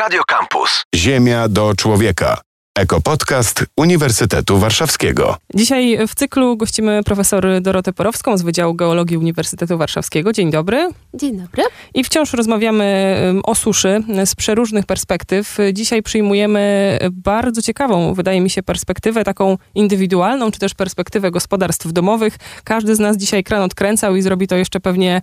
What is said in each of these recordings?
Radio Campus. Ziemia do człowieka. Ekopodcast Uniwersytetu Warszawskiego. Dzisiaj w cyklu gościmy profesor Dorotę Porowską z Wydziału Geologii Uniwersytetu Warszawskiego. Dzień dobry. Dzień dobry. I wciąż rozmawiamy o suszy z przeróżnych perspektyw. Dzisiaj przyjmujemy bardzo ciekawą, wydaje mi się, perspektywę taką indywidualną, czy też perspektywę gospodarstw domowych. Każdy z nas dzisiaj kran odkręcał i zrobi to jeszcze pewnie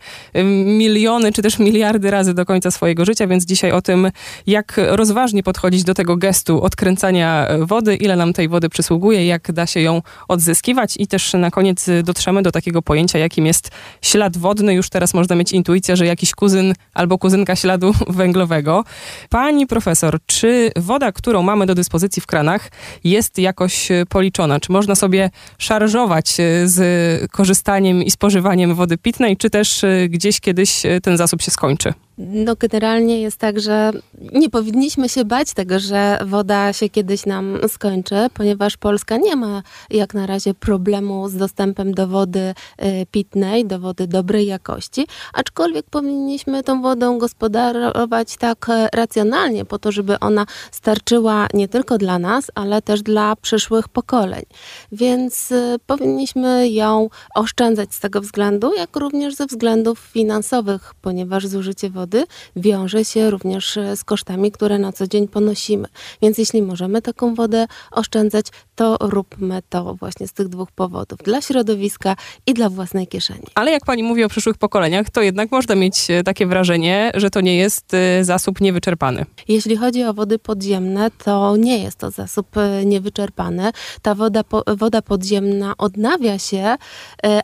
miliony, czy też miliardy razy do końca swojego życia, więc dzisiaj o tym, jak rozważnie podchodzić do tego gestu odkręcania wody, ile nam tej wody przysługuje, jak da się ją odzyskiwać i też na koniec dotrzemy do takiego pojęcia, jakim jest ślad wodny. Już teraz można mieć intuicję, że jakiś kuzyn albo kuzynka śladu węglowego. Pani profesor, czy woda, którą mamy do dyspozycji w kranach jest jakoś policzona? Czy można sobie szarżować z korzystaniem i spożywaniem wody pitnej, czy też gdzieś kiedyś ten zasób się skończy? No generalnie jest tak, że nie powinniśmy się bać tego, że woda się kiedyś nam skończy, ponieważ Polska nie ma jak na razie problemu z dostępem do wody y, pitnej, do wody dobrej jakości, aczkolwiek powinniśmy tą wodą gospodarować tak e, racjonalnie, po to, żeby ona starczyła nie tylko dla nas, ale też dla przyszłych pokoleń. Więc y, powinniśmy ją oszczędzać z tego względu, jak również ze względów finansowych, ponieważ zużycie wody wiąże się również e, z kosztami, które na co dzień ponosimy. Więc jeśli możemy taką wodę oszczędzać, to róbmy to właśnie z tych dwóch powodów. Dla środowiska i dla własnej kieszeni. Ale jak pani mówi o przyszłych pokoleniach, to jednak można mieć e, takie wrażenie, że to nie jest e, zasób niewyczerpany. Jeśli chodzi o wody podziemne, to nie jest to zasób niewyczerpany. Ta woda, woda podziemna odnawia się,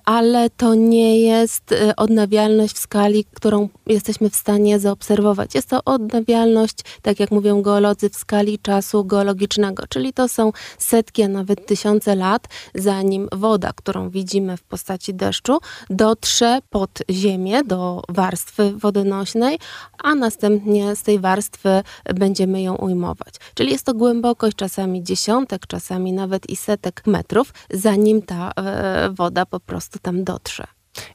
ale to nie jest odnawialność w skali, którą jesteśmy w stanie stanie zaobserwować. Jest to odnawialność, tak jak mówią geolodzy, w skali czasu geologicznego, czyli to są setki, a nawet tysiące lat, zanim woda, którą widzimy w postaci deszczu, dotrze pod ziemię, do warstwy wodonośnej, a następnie z tej warstwy będziemy ją ujmować. Czyli jest to głębokość czasami dziesiątek, czasami nawet i setek metrów, zanim ta e, woda po prostu tam dotrze.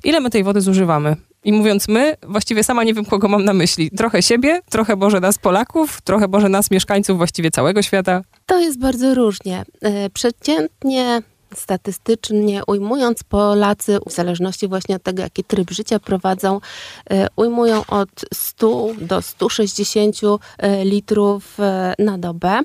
Ile my tej wody zużywamy? I mówiąc my, właściwie sama nie wiem, kogo mam na myśli. Trochę siebie, trochę może nas Polaków, trochę może nas mieszkańców właściwie całego świata. To jest bardzo różnie. E, przeciętnie statystycznie ujmując, Polacy, w zależności właśnie od tego, jaki tryb życia prowadzą, e, ujmują od 100 do 160 e, litrów na dobę.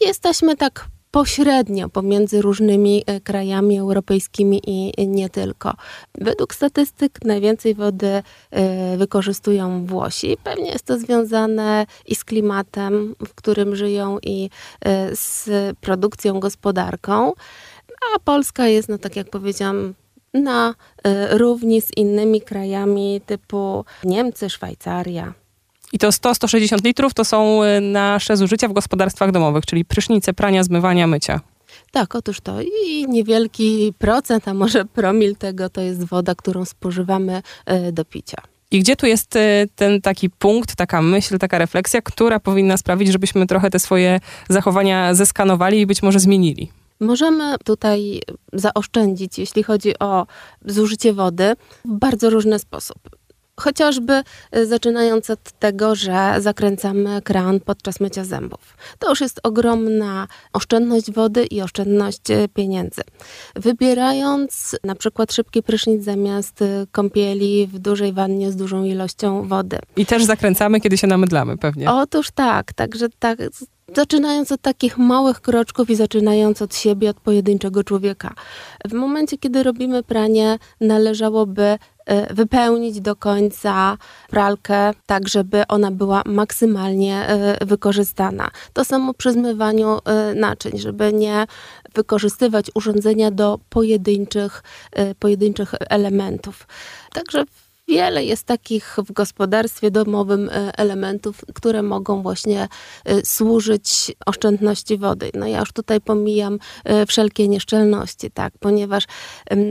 Jesteśmy tak pośrednio pomiędzy różnymi e, krajami europejskimi i nie tylko. Według statystyk najwięcej wody e, wykorzystują Włosi. Pewnie jest to związane i z klimatem, w którym żyją, i e, z produkcją, gospodarką. A Polska jest, no tak jak powiedziałam, na równi z innymi krajami typu Niemcy, Szwajcaria. I to 100-160 litrów to są y, nasze zużycia w gospodarstwach domowych, czyli prysznice, prania, zmywania, mycia. Tak, otóż to i niewielki procent, a może promil tego to jest woda, którą spożywamy y, do picia. I gdzie tu jest y, ten taki punkt, taka myśl, taka refleksja, która powinna sprawić, żebyśmy trochę te swoje zachowania zeskanowali i być może zmienili? Możemy tutaj zaoszczędzić, jeśli chodzi o zużycie wody, w bardzo różny sposób. Chociażby y, zaczynając od tego, że zakręcamy kran podczas mycia zębów. To już jest ogromna oszczędność wody i oszczędność y, pieniędzy. Wybierając na przykład szybki prysznic zamiast y, kąpieli w dużej wannie z dużą ilością wody. I też zakręcamy, kiedy się namydlamy pewnie. Otóż tak, także tak zaczynając od takich małych kroczków i zaczynając od siebie, od pojedynczego człowieka. W momencie, kiedy robimy pranie, należałoby wypełnić do końca pralkę, tak żeby ona była maksymalnie e, wykorzystana. To samo przy zmywaniu e, naczyń, żeby nie wykorzystywać urządzenia do pojedynczych, pojedynczych elementów. Także wiele jest takich w gospodarstwie domowym e, elementów, które mogą właśnie e, służyć oszczędności wody. No ja już tutaj pomijam e, wszelkie nieszczelności, tak, ponieważ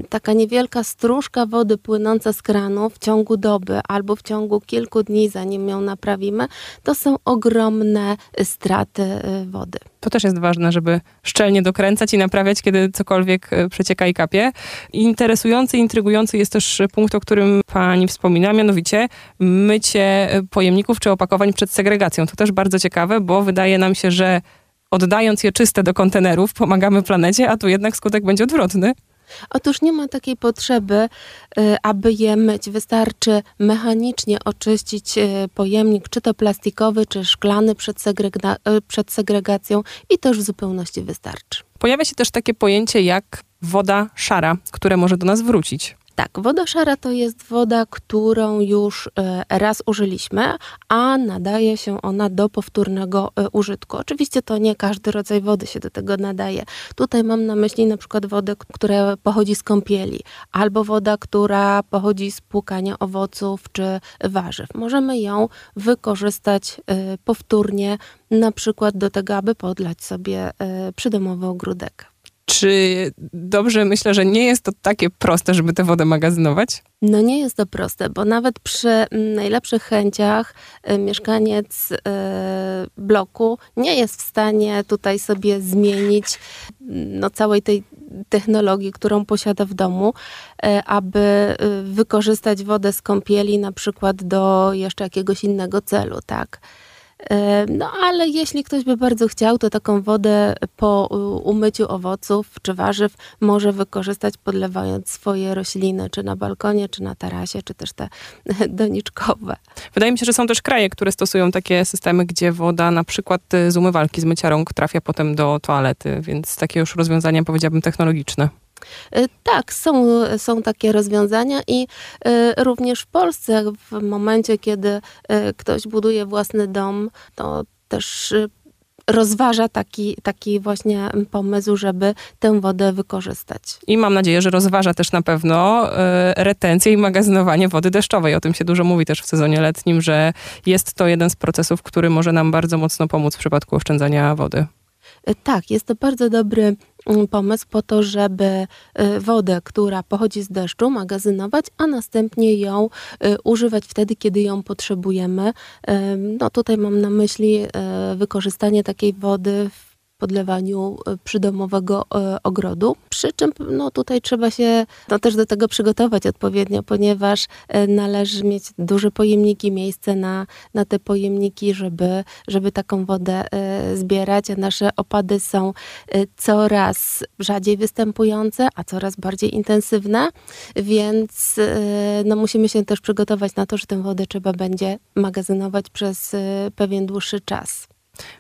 taka niewielka stróżka wody płynąca z kranu w ciągu doby albo w ciągu kilku dni, zanim ją naprawimy, to są ogromne straty wody. To też jest ważne, żeby szczelnie dokręcać i naprawiać, kiedy cokolwiek e, przecieka i kapie. Interesujący, intrygujący jest też punkt, o którym pani wspomina, mianowicie mycie pojemników czy opakowań przed segregacją. To też bardzo ciekawe, bo wydaje nam się, że oddając je czyste do kontenerów, pomagamy planecie, a tu jednak skutek będzie odwrotny. Otóż nie ma takiej potrzeby, y, aby je myć. Wystarczy mechanicznie oczyścić y, pojemnik, czy to plastikowy, czy szklany przed, segrega- y, przed segregacją i to już w zupełności wystarczy. Pojawia się też takie pojęcie jak woda szara, które może do nas wrócić. Tak, woda szara to jest woda, którą już e, raz użyliśmy, a nadaje się ona do powtórnego e, użytku. Oczywiście to nie każdy rodzaj wody się do tego nadaje. Tutaj mam na myśli na przykład wodę, która pochodzi z kąpieli, albo woda, która pochodzi z płukania owoców czy warzyw. Możemy ją wykorzystać e, powtórnie, na przykład do tego, aby podlać sobie przydomowy ogródek. Czy dobrze myślę, że nie jest to takie proste, żeby tę wodę magazynować? No nie jest to proste, bo nawet przy mm, najlepszych chęciach y, mieszkaniec y, bloku nie jest w stanie tutaj sobie zmienić no, całej tej technologii, którą posiada w domu, y, aby wykorzystać wodę z kąpieli na przykład do jeszcze jakiegoś innego celu, tak? No ale jeśli ktoś by bardzo chciał, to taką wodę po umyciu owoców czy warzyw może wykorzystać podlewając swoje rośliny, czy na balkonie, czy na tarasie, czy też te doniczkowe. Wydaje mi się, że są też kraje, które stosują takie systemy, gdzie woda na przykład z umywalki, z mycia rąk trafia potem do toalety, więc takie już rozwiązania powiedziałabym technologiczne. Y, tak, są, są takie rozwiązania i y, również w Polsce w momencie, kiedy y, ktoś buduje własny dom, to też rozważa taki, taki właśnie pomysł, żeby tę wodę wykorzystać. I mam nadzieję, że rozważa też na pewno retencję i magazynowanie wody deszczowej. O tym się dużo mówi też w sezonie letnim, że jest to jeden z procesów, który może nam bardzo mocno pomóc w przypadku oszczędzania wody. Tak, jest to bardzo dobry pomysł po to, żeby y, wodę, która pochodzi z deszczu, magazynować, a następnie ją y, używać wtedy, kiedy ją potrzebujemy. No tutaj mam na myśli y, wykorzystanie takiej wody w podlewaniu e, przydomowego e, ogrodu. Przy czym no, tutaj trzeba się no, też do tego przygotować odpowiednio, ponieważ e, należy mieć duże pojemniki, miejsce na, na te pojemniki, żeby, żeby taką wodę zbierać. Nasze opady są coraz rzadziej występujące, a coraz bardziej intensywne, więc no, musimy się też przygotować na to, że tę wodę trzeba będzie magazynować przez pewien dłuższy czas.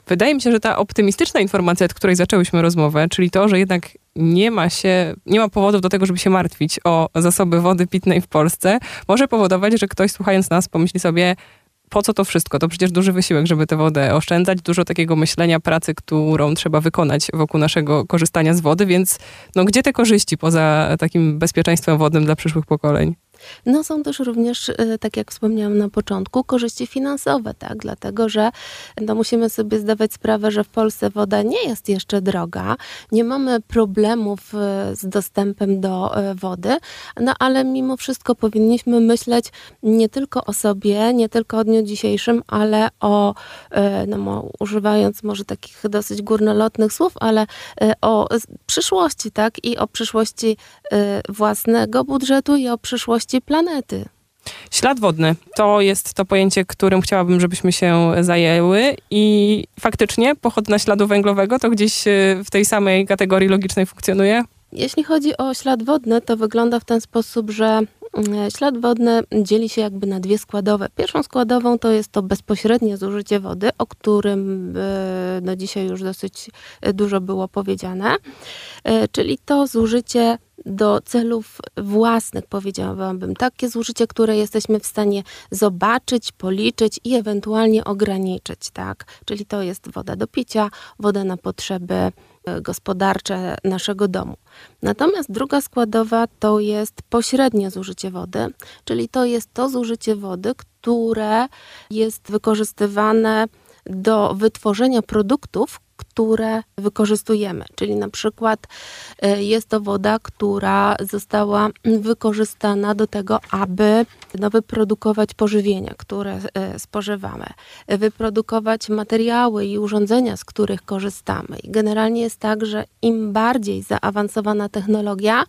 Wydaje mi się, że ta optymistyczna informacja, od której zaczęłyśmy rozmowę, czyli to, że jednak nie ma się, nie ma powodów do tego, żeby się martwić o zasoby wody pitnej w Polsce, może powodować, że ktoś słuchając nas pomyśli sobie, po co to wszystko? To przecież duży wysiłek, żeby tę wodę oszczędzać, dużo takiego myślenia, pracy, którą trzeba wykonać wokół naszego korzystania z wody, więc no, gdzie te korzyści poza takim bezpieczeństwem wodnym dla przyszłych pokoleń? No są też również, y, tak jak wspomniałam na początku, korzyści finansowe, tak? Dlatego, że no, musimy sobie zdawać sprawę, że w Polsce woda nie jest jeszcze droga, nie mamy problemów y, z dostępem do y, wody, no ale mimo wszystko powinniśmy myśleć nie tylko o sobie, nie tylko o dniu dzisiejszym, ale o, no, używając może takich dosyć górnolotnych słów, ale o przyszłości, tak? I o przyszłości własnego budżetu i o przyszłości planety. Ślad wodny to jest to pojęcie, którym chciałabym, żebyśmy się zajęły i faktycznie pochodna śladu węglowego to gdzieś e, w tej samej kategorii logicznej funkcjonuje? Jeśli chodzi o ślad wodny, to wygląda w ten sposób, że mm, ślad wodny dzieli się jakby na dwie składowe. Pierwszą składową to jest to bezpośrednie zużycie wody, o którym e, no dzisiaj już dosyć dużo było powiedziane, e, czyli to zużycie do celów własnych, powiedziałabym. Takie zużycie, które jesteśmy w stanie zobaczyć, policzyć i ewentualnie ograniczyć, tak? Czyli to jest woda do picia, woda na potrzeby e, gospodarcze naszego domu. Natomiast druga składowa to jest pośrednie zużycie wody, czyli to jest to zużycie wody, które jest wykorzystywane do wytworzenia produktów, które wykorzystujemy. Czyli na przykład e, jest to woda, która została wykorzystana do tego, aby no, wyprodukować pożywienie, które e, spożywamy, wyprodukować materiały i urządzenia, z których korzystamy. I generalnie jest tak, że im bardziej zaawansowana technologia,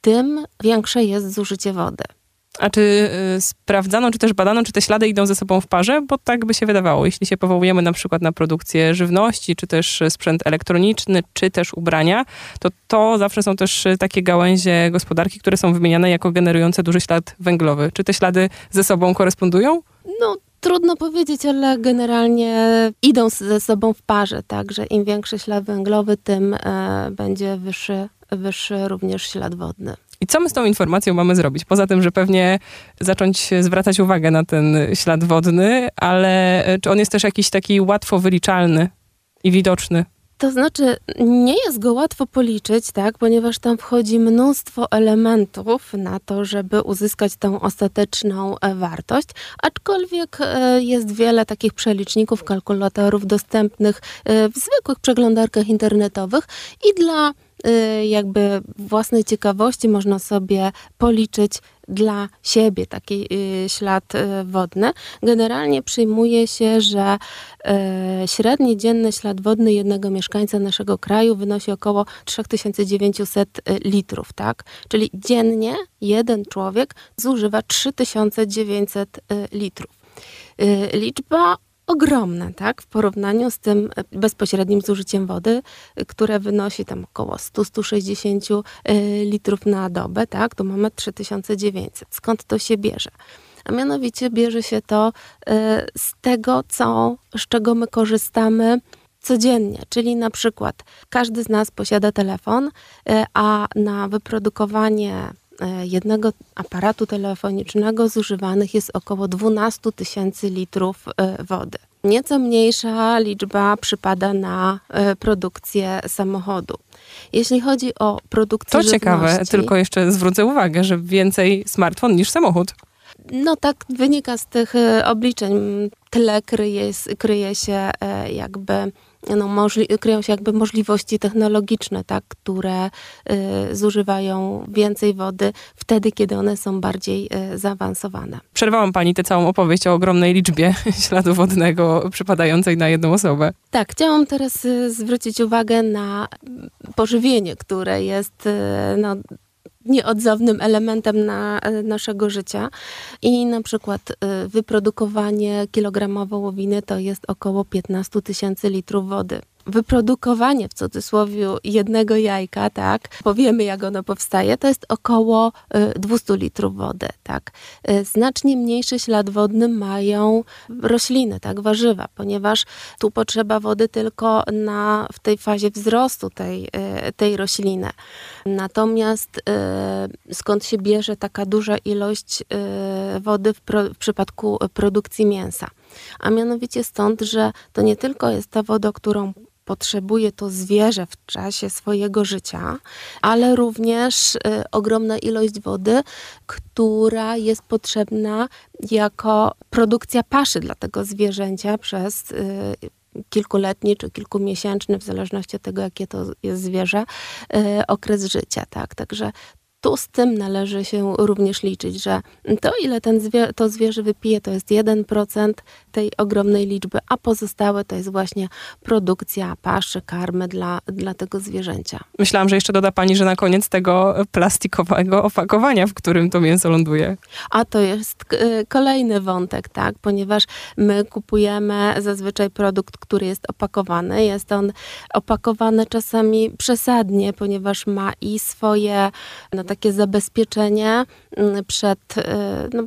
tym większe jest zużycie wody. A czy y, sprawdzano, czy też badano, czy te ślady idą ze sobą w parze? Bo tak by się wydawało. Jeśli się powołujemy na przykład na produkcję żywności, czy też sprzęt elektroniczny, czy też ubrania, to to zawsze są też takie gałęzie gospodarki, które są wymieniane jako generujące duży ślad węglowy. Czy te ślady ze sobą korespondują? No, trudno powiedzieć, ale generalnie idą ze sobą w parze, tak, że im większy ślad węglowy, tym e, będzie wyższy, wyższy również ślad wodny. I co my z tą informacją mamy zrobić? Poza tym, że pewnie zacząć zwracać uwagę na ten ślad wodny, ale e, czy on jest też jakiś taki łatwo wyliczalny i widoczny? To znaczy, nie jest go łatwo policzyć, tak, ponieważ tam wchodzi mnóstwo elementów na to, żeby uzyskać tą ostateczną e, wartość, aczkolwiek e, jest wiele takich przeliczników, kalkulatorów dostępnych w zwykłych przeglądarkach internetowych i dla jakby własnej ciekawości można sobie policzyć dla siebie taki y, ślad y, wodny. Generalnie przyjmuje się, że średni dzienny ślad wodny jednego mieszkańca naszego kraju wynosi około 3900 litrów, tak? Czyli dziennie jeden człowiek zużywa 3900 litrów. Liczba ogromne, tak, w porównaniu z tym bezpośrednim zużyciem wody, które wynosi tam około 100-160 y, litrów na dobę, tak, to mamy 3900. Skąd to się bierze? A mianowicie bierze się to z tego, co, z czego my korzystamy codziennie, czyli na przykład każdy z nas posiada telefon, a na wyprodukowanie E, jednego aparatu telefonicznego zużywanych jest około 12 tysięcy litrów e, wody. Nieco mniejsza liczba przypada na e, produkcję samochodu. Jeśli chodzi o produkcję To ciekawe, tylko jeszcze zwrócę uwagę, że więcej smartfon niż samochód. No tak wynika z tych obliczeń. Tyle kryje, kryje się jakby no, możli- kryją się jakby możliwości technologiczne, tak, które y, zużywają więcej wody wtedy, kiedy one są bardziej y, zaawansowane. Przerwałam pani tę całą opowieść o ogromnej liczbie śladu wodnego przypadającej na jedną osobę. Tak, chciałam teraz y, zwrócić uwagę na pożywienie, które jest y, no, nieodzownym elementem na, e, naszego życia. I na przykład e, wyprodukowanie kilograma wołowiny to jest około 15 tysięcy litrów wody wyprodukowanie w cudzysłowie jednego jajka, tak, powiemy jak ono powstaje, to jest około 200 y, litrów wody, tak. Y, znacznie mniejszy ślad wodny mają rośliny, tak, warzywa, ponieważ tu potrzeba wody tylko na, w tej fazie wzrostu tej, y, tej rośliny. Natomiast skąd się bierze taka duża ilość wody w, pro, w przypadku produkcji mięsa? A mianowicie stąd, że to nie tylko jest ta woda, którą potrzebuje to zwierzę w czasie swojego życia, ale również y, ogromna ilość wody, która jest potrzebna jako produkcja paszy dla tego zwierzęcia przez y, kilkuletni czy kilkumiesięczny, w zależności od tego, jakie to jest zwierzę, y, okres życia. Tak? Także tu z tym należy się również liczyć, że to ile ten to zwierzę wypije to jest 1% tej ogromnej liczby, a pozostałe to jest właśnie produkcja paszy, karmy dla, dla tego zwierzęcia. Myślałam, że jeszcze doda Pani, że na koniec tego plastikowego opakowania, w którym to mięso ląduje. A to jest y, kolejny wątek, tak, ponieważ my kupujemy zazwyczaj produkt, który jest opakowany. Jest on opakowany czasami przesadnie, ponieważ ma i swoje no, takie zabezpieczenie mm, przed y, no,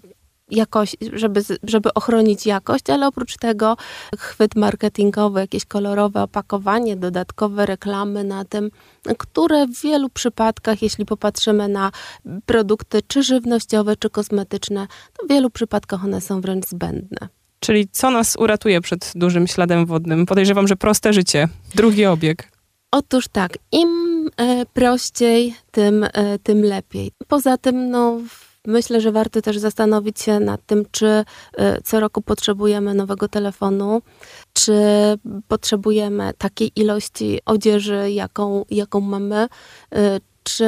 jakość, żeby, żeby ochronić jakość, ale oprócz tego chwyt marketingowy, jakieś kolorowe opakowanie, dodatkowe reklamy na tym, które w wielu przypadkach, jeśli popatrzymy na produkty czy żywnościowe, czy kosmetyczne, to w wielu przypadkach one są wręcz zbędne. Czyli co nas uratuje przed dużym śladem wodnym? Podejrzewam, że proste życie, drugi obieg. Otóż tak, im e, prościej, tym, e, tym lepiej. Poza tym, no, myślę, że warto też zastanowić się nad tym, czy e, co roku potrzebujemy nowego telefonu, czy potrzebujemy takiej ilości odzieży, jaką, jaką mamy, y, czy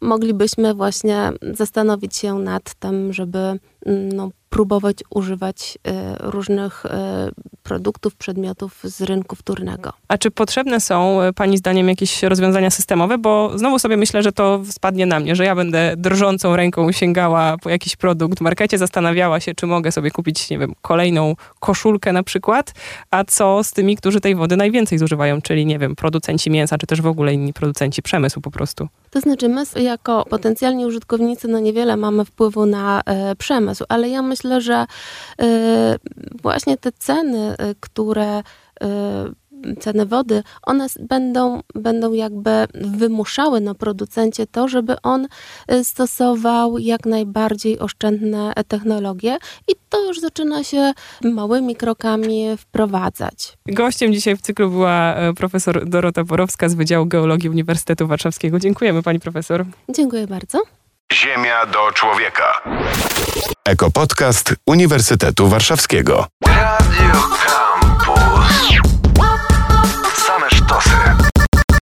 moglibyśmy właśnie zastanowić się nad tym, żeby mm, no, próbować używać y, różnych y, produktów, przedmiotów z rynku wtórnego. A czy potrzebne są y, Pani zdaniem jakieś rozwiązania systemowe? Bo znowu sobie myślę, że to spadnie na mnie, że ja będę drżącą ręką sięgała po jakiś produkt w markecie, zastanawiała się, czy mogę sobie kupić, nie wiem, kolejną koszulkę na przykład, a co z tymi, którzy tej wody najwięcej zużywają, czyli nie wiem, producenci mięsa, czy też w ogóle inni producenci przemysłu po prostu. To znaczy, my jako potencjalni użytkownicy, no niewiele mamy wpływu na e, przemysł, ale ja myślę, że e, właśnie te ceny, e, które ceny wody, one będą, będą jakby wymuszały na producencie to, żeby on e, stosował jak najbardziej oszczędne technologie i to już zaczyna się małymi krokami wprowadzać. Gościem dzisiaj w cyklu była e, profesor Dorota Borowska z Wydziału Geologii Uniwersytetu Warszawskiego. Dziękujemy pani profesor. Dziękuję bardzo. Ziemia do człowieka. Ekopodcast Uniwersytetu Warszawskiego. Radio